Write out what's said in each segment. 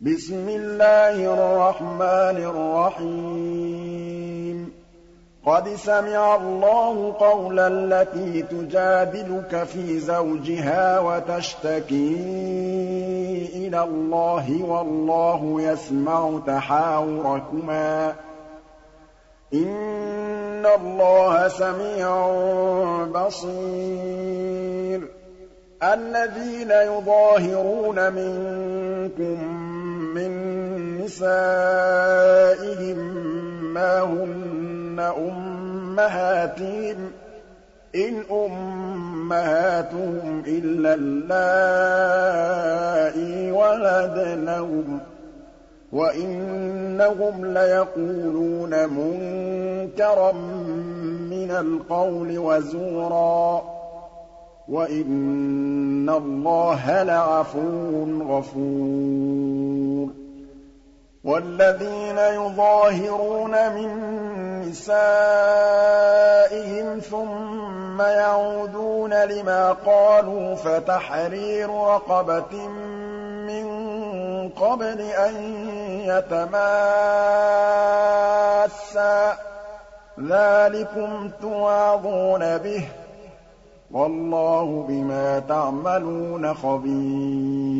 بِسْمِ اللَّهِ الرَّحْمَٰنِ الرَّحِيمِ. قَدْ سَمِعَ اللَّهُ قَوْلَ الَّتِي تُجَادِلُكَ فِي زَوْجِهَا وَتَشْتَكِي إِلَى اللَّهِ وَاللَّهُ يَسْمَعُ تَحَاوُرَكُمَا ۚ. إِنَّ اللَّهَ سَمِيعٌ بَصِيرٌ. الَّذِينَ يُظَاهِرُونَ مِنكُم مِّن نِّسَائِهِم مَّا هُنَّ أُمَّهَاتِهِمْ ۖ إِنْ أُمَّهَاتُهُمْ إِلَّا اللَّائِي وَلَدْنَهُمْ ۚ وَإِنَّهُمْ لَيَقُولُونَ مُنكَرًا مِّنَ الْقَوْلِ وَزُورًا ۚ وَإِنَّ اللَّهَ لَعَفُوٌّ غَفُورٌ. وَالَّذِينَ يُظَاهِرُونَ مِن نِّسَائِهِمْ ثُمَّ يَعُودُونَ لِمَا قَالُوا فَتَحْرِيرُ رَقَبَةٍ مِّن قَبْلِ أَن يَتَمَاسَّا ۚ. ذَٰلِكُمْ تُوعَظُونَ بِهِ ۚ. وَاللَّهُ بِمَا تَعْمَلُونَ خَبِيرٌ.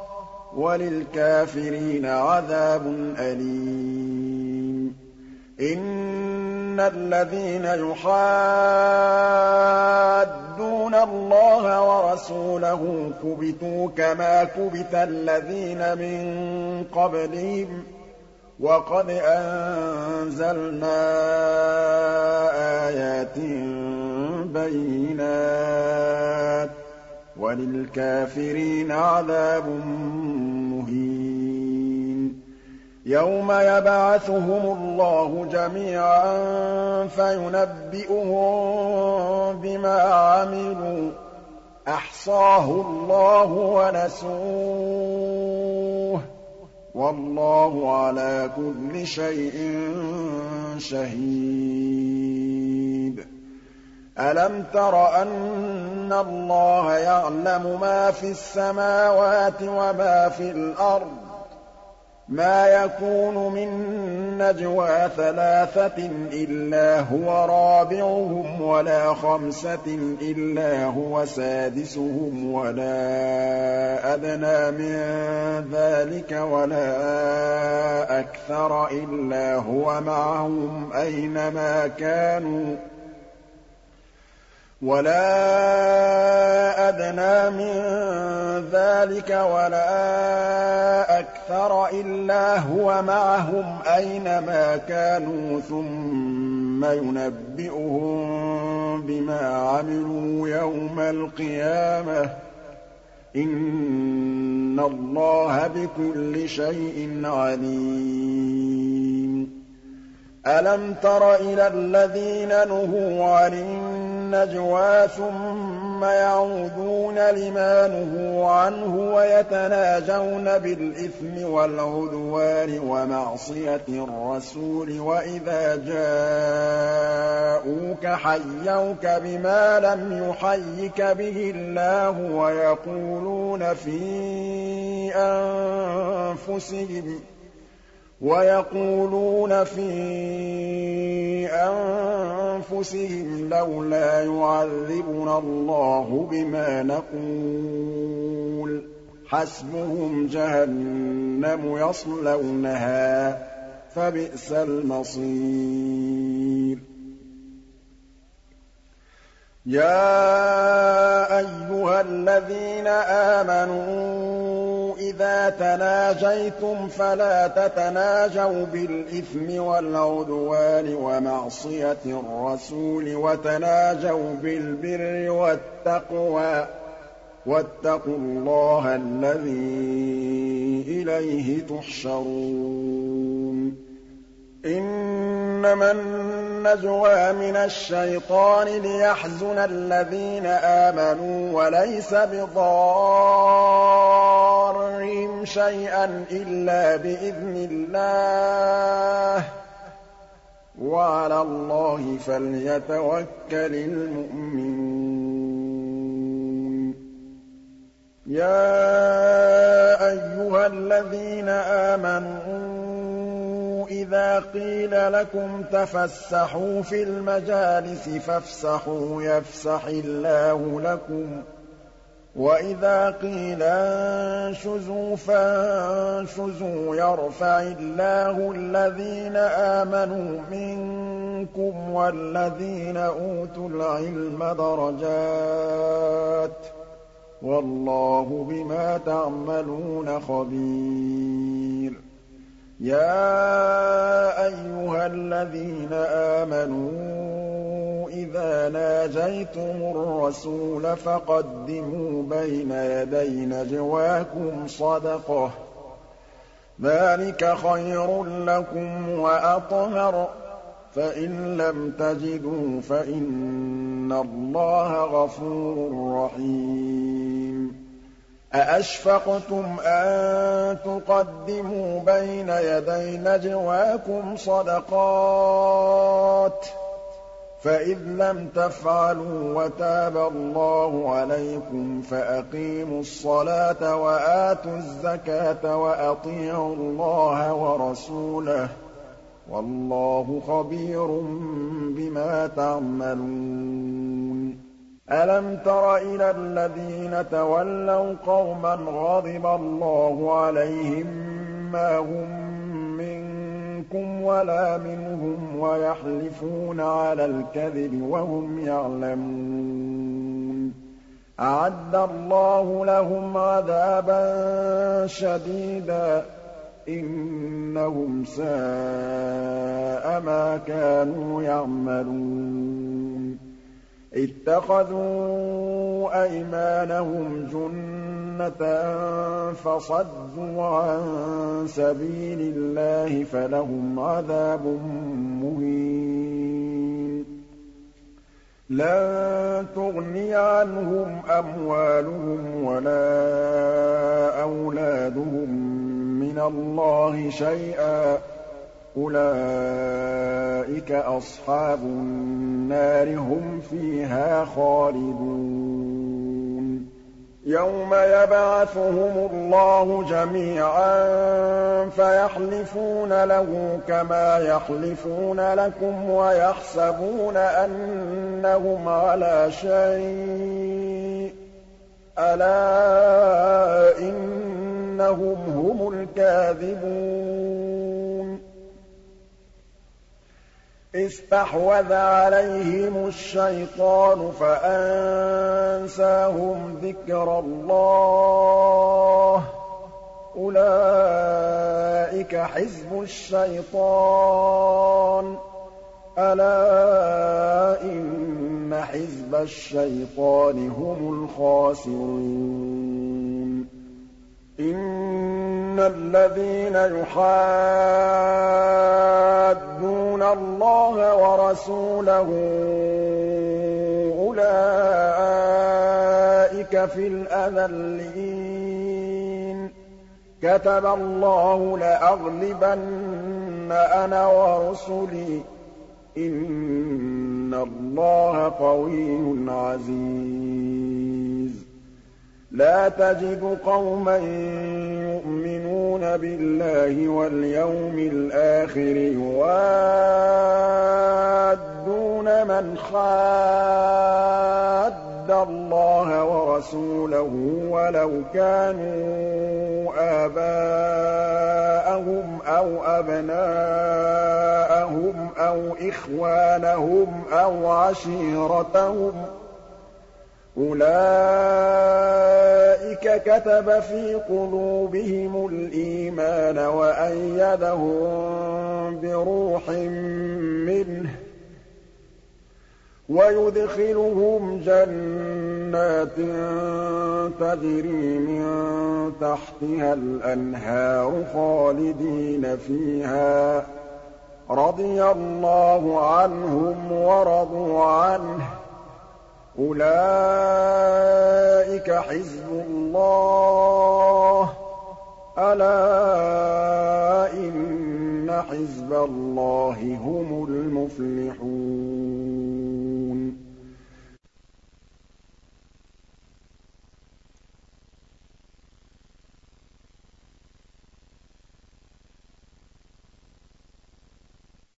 وَلِلْكَافِرِينَ عَذَابٌ أَلِيمٌ. إِنَّ الَّذِينَ يُحَادُّونَ اللَّهَ وَرَسُولَهُ كُبِتُوا كَمَا كُبِتَ الَّذِينَ مِن قَبْلِهِمْ ۚ وَقَدْ أَنزَلْنَا آيَاتٍ بَيِّنَاتٍ ۚ وَلِلْكَافِرِينَ عَذَابٌ مُّهِينٌ. يَوْمَ يَبْعَثُهُمُ اللَّهُ جَمِيعًا فَيُنَبِّئُهُم بِمَا عَمِلُوا ۚ. أَحْصَاهُ اللَّهُ وَنَسُوهُ ۚ. وَاللَّهُ عَلَىٰ كُلِّ شَيْءٍ شَهِيدٌ. أَلَمْ تَرَ أَنَّ اللَّهَ يَعْلَمُ مَا فِي السَّمَاوَاتِ وَمَا فِي الْأَرْضِ ۖ؟ مَا يَكُونُ مِن نَّجْوَىٰ ثَلَاثَةٍ إِلَّا هُوَ رَابِعُهُمْ وَلَا خَمْسَةٍ إِلَّا هُوَ سَادِسُهُمْ وَلَا أَدْنَىٰ مِن ذَٰلِكَ وَلَا أَكْثَرَ إِلَّا هُوَ مَعَهُمْ أَيْنَ مَا كَانُوا ۖ وَلَا أَدْنَىٰ مِن ذَٰلِكَ وَلَا أَكْثَرَ إِلَّا هُوَ مَعَهُمْ أَيْنَ مَا كَانُوا ثُمَّ يُنَبِّئُهُم بِمَا عَمِلُوا يَوْمَ الْقِيَامَةِ ۚ إِنَّ اللَّهَ بِكُلِّ شَيْءٍ عَلِيمٌ. أَلَمْ تَرَ إِلَى الَّذِينَ نُهُوا عَنِ النَّجْوَىٰ ثُمَّ يَعُودُونَ لِمَا نُهُوا عَنْهُ وَيَتَنَاجَوْنَ بِالْإِثْمِ وَالْعُدْوَانِ وَمَعْصِيَتِ الرَّسُولِ وَإِذَا جَاءُوكَ حَيَّوْكَ بِمَا لَمْ يُحَيِّكَ بِهِ اللَّهُ وَيَقُولُونَ فِي أَنفُسِهِمْ وَيَقُولُونَ فِي أَنفُسِهِمْ لَوْلَا يُعَذِّبُنَا اللَّهُ بِمَا نَقُولُ ۚ. حَسْبُهُمْ جَهَنَّمُ يَصْلَوْنَهَا ۖ فَبِئْسَ الْمَصِيرُ. يَا أَيُّهَا الَّذِينَ آمَنُوا إِذَا تَنَاجَيْتُمْ فَلَا تَتَنَاجَوْا بِالْإِثْمِ وَالْعُدْوَانِ وَمَعْصِيَتِ الرَّسُولِ وَتَنَاجَوْا بِالْبِرِّ وَالتَّقْوَىٰ ۖ. وَاتَّقُوا اللَّهَ الَّذِي إِلَيْهِ تُحْشَرُونَ. إِنَّمَا النَّجْوَىٰ مِنَ الشَّيْطَانِ لِيَحْزُنَ الَّذِينَ آمَنُوا وَلَيْسَ بِضَارِّهِمْ شَيْئًا إِلَّا بِإِذْنِ اللَّهِ ۚ. وَعَلَى اللَّهِ فَلْيَتَوَكَّلِ الْمُؤْمِنُونَ. يَا أَيُّهَا الَّذِينَ آمَنُوا إِذَا قِيلَ لَكُمْ تَفَسَّحُوا فِي الْمَجَالِسِ فَافْسَحُوا يَفْسَحِ اللَّهُ لَكُمْ ۖ. وَإِذَا قِيلَ انشُزُوا فَانشُزُوا يَرْفَعِ اللَّهُ الَّذِينَ آمَنُوا مِنكُمْ وَالَّذِينَ أُوتُوا الْعِلْمَ دَرَجَاتٍ ۚ وَاللَّهُ بِمَا تَعْمَلُونَ خَبِيرٌ يَا أَيُّهَا الَّذِينَ آمَنُوا إِذَا نَاجَيْتُمُ الرَّسُولَ فَقَدِّمُوا بَيْنَ يَدَيْ نَجْوَاكُمْ صَدَقَةً ۚ. ذَٰلِكَ خَيْرٌ لَّكُمْ وَأَطْهَرُ ۚ. فَإِن لَّمْ تَجِدُوا فَإِنَّ اللَّهَ غَفُورٌ رَّحِيمٌ. أَأَشْفَقْتُمْ أَن تُقَدِّمُوا بَيْنَ يَدَيْ نَجْوَاكُمْ صَدَقَاتٍ ۚ فَإِذْ لَمْ تَفْعَلُوا وَتَابَ اللَّهُ عَلَيْكُمْ فَأَقِيمُوا الصَّلَاةَ وَآتُوا الزَّكَاةَ وَأَطِيعُوا اللَّهَ وَرَسُولَهُ ۚ وَاللَّهُ خَبِيرٌ بِمَا تَعْمَلُونَ أَلَمْ تَرَ إِلَى الَّذِينَ تَوَلَّوْا قَوْمًا غَضِبَ اللَّهُ عَلَيْهِم مَّا هُم مِّنكُمْ وَلَا مِنْهُمْ وَيَحْلِفُونَ عَلَى الْكَذِبِ وَهُمْ يَعْلَمُونَ. أَعَدَّ اللَّهُ لَهُمْ عَذَابًا شَدِيدًا ۖ. إِنَّهُمْ سَاءَ مَا كَانُوا يَعْمَلُونَ. اتَّخَذُوا أَيْمَانَهُمْ جُنَّةً فَصَدُّوا عَن سَبِيلِ اللَّهِ فَلَهُمْ عَذَابٌ مُّهِينٌ. لَّن تُغْنِيَ عَنْهُمْ أَمْوَالُهُمْ وَلَا أَوْلَادُهُم مِّنَ اللَّهِ شَيْئًا. أُولَٰئِكَ أَصْحَابُ النَّارِ ۖ هُمْ فِيهَا خَالِدُونَ. يَوْمَ يَبْعَثُهُمُ اللَّهُ جَمِيعًا فَيَحْلِفُونَ لَهُ كَمَا يَحْلِفُونَ لَكُمْ وَيَحْسَبُونَ أَنَّهُمْ عَلَىٰ شَيْءٍ ۚ. أَلَا إِنَّهُمْ هُمُ الْكَاذِبُونَ. اسْتَحْوَذَ عَلَيْهِمُ الشَّيْطَانُ فَأَنسَاهُمْ ذِكْرَ اللَّهِ ۚ. أُولَٰئِكَ حِزْبُ الشَّيْطَانِ ۚ. أَلَا إِنَّ حِزْبَ الشَّيْطَانِ هُمُ الْخَاسِرُونَ. إِنَّ الَّذِينَ يُحَادُّونَ اللَّهَ وَرَسُولَهُ أُولَٰئِكَ فِي الْأَذَلِّينَ كَتَبَ اللَّهُ لَأَغْلِبَنَّ أَنَا وَرُسُلِي ۚ إِنَّ اللَّهَ قَوِيٌّ عَزِيزٌ لَّا تَجِدُ قَوْمًا يُؤْمِنُونَ بِاللَّهِ وَالْيَوْمِ الْآخِرِ يُوَادُّونَ مَنْ حَادَّ اللَّهَ وَرَسُولَهُ وَلَوْ كَانُوا آبَاءَهُمْ أَوْ أَبْنَاءَهُمْ أَوْ إِخْوَانَهُمْ أَوْ عَشِيرَتَهُمْ ۚ أُولَٰئِكَ كَتَبَ فِي قُلُوبِهِمُ الْإِيمَانَ وَأَيَّدَهُم بِرُوحٍ مِّنْهُ ۖ وَيُدْخِلُهُمْ جَنَّاتٍ تَجْرِي مِن تَحْتِهَا الْأَنْهَارُ خَالِدِينَ فِيهَا ۚ رَضِيَ اللَّهُ عَنْهُمْ وَرَضُوا عَنْهُ ۚ أُولَٰئِكَ حِزْبُ اللَّهِ ۚ. أَلَا إِنَّ حِزْبَ اللَّهِ هُمُ الْمُفْلِحُونَ.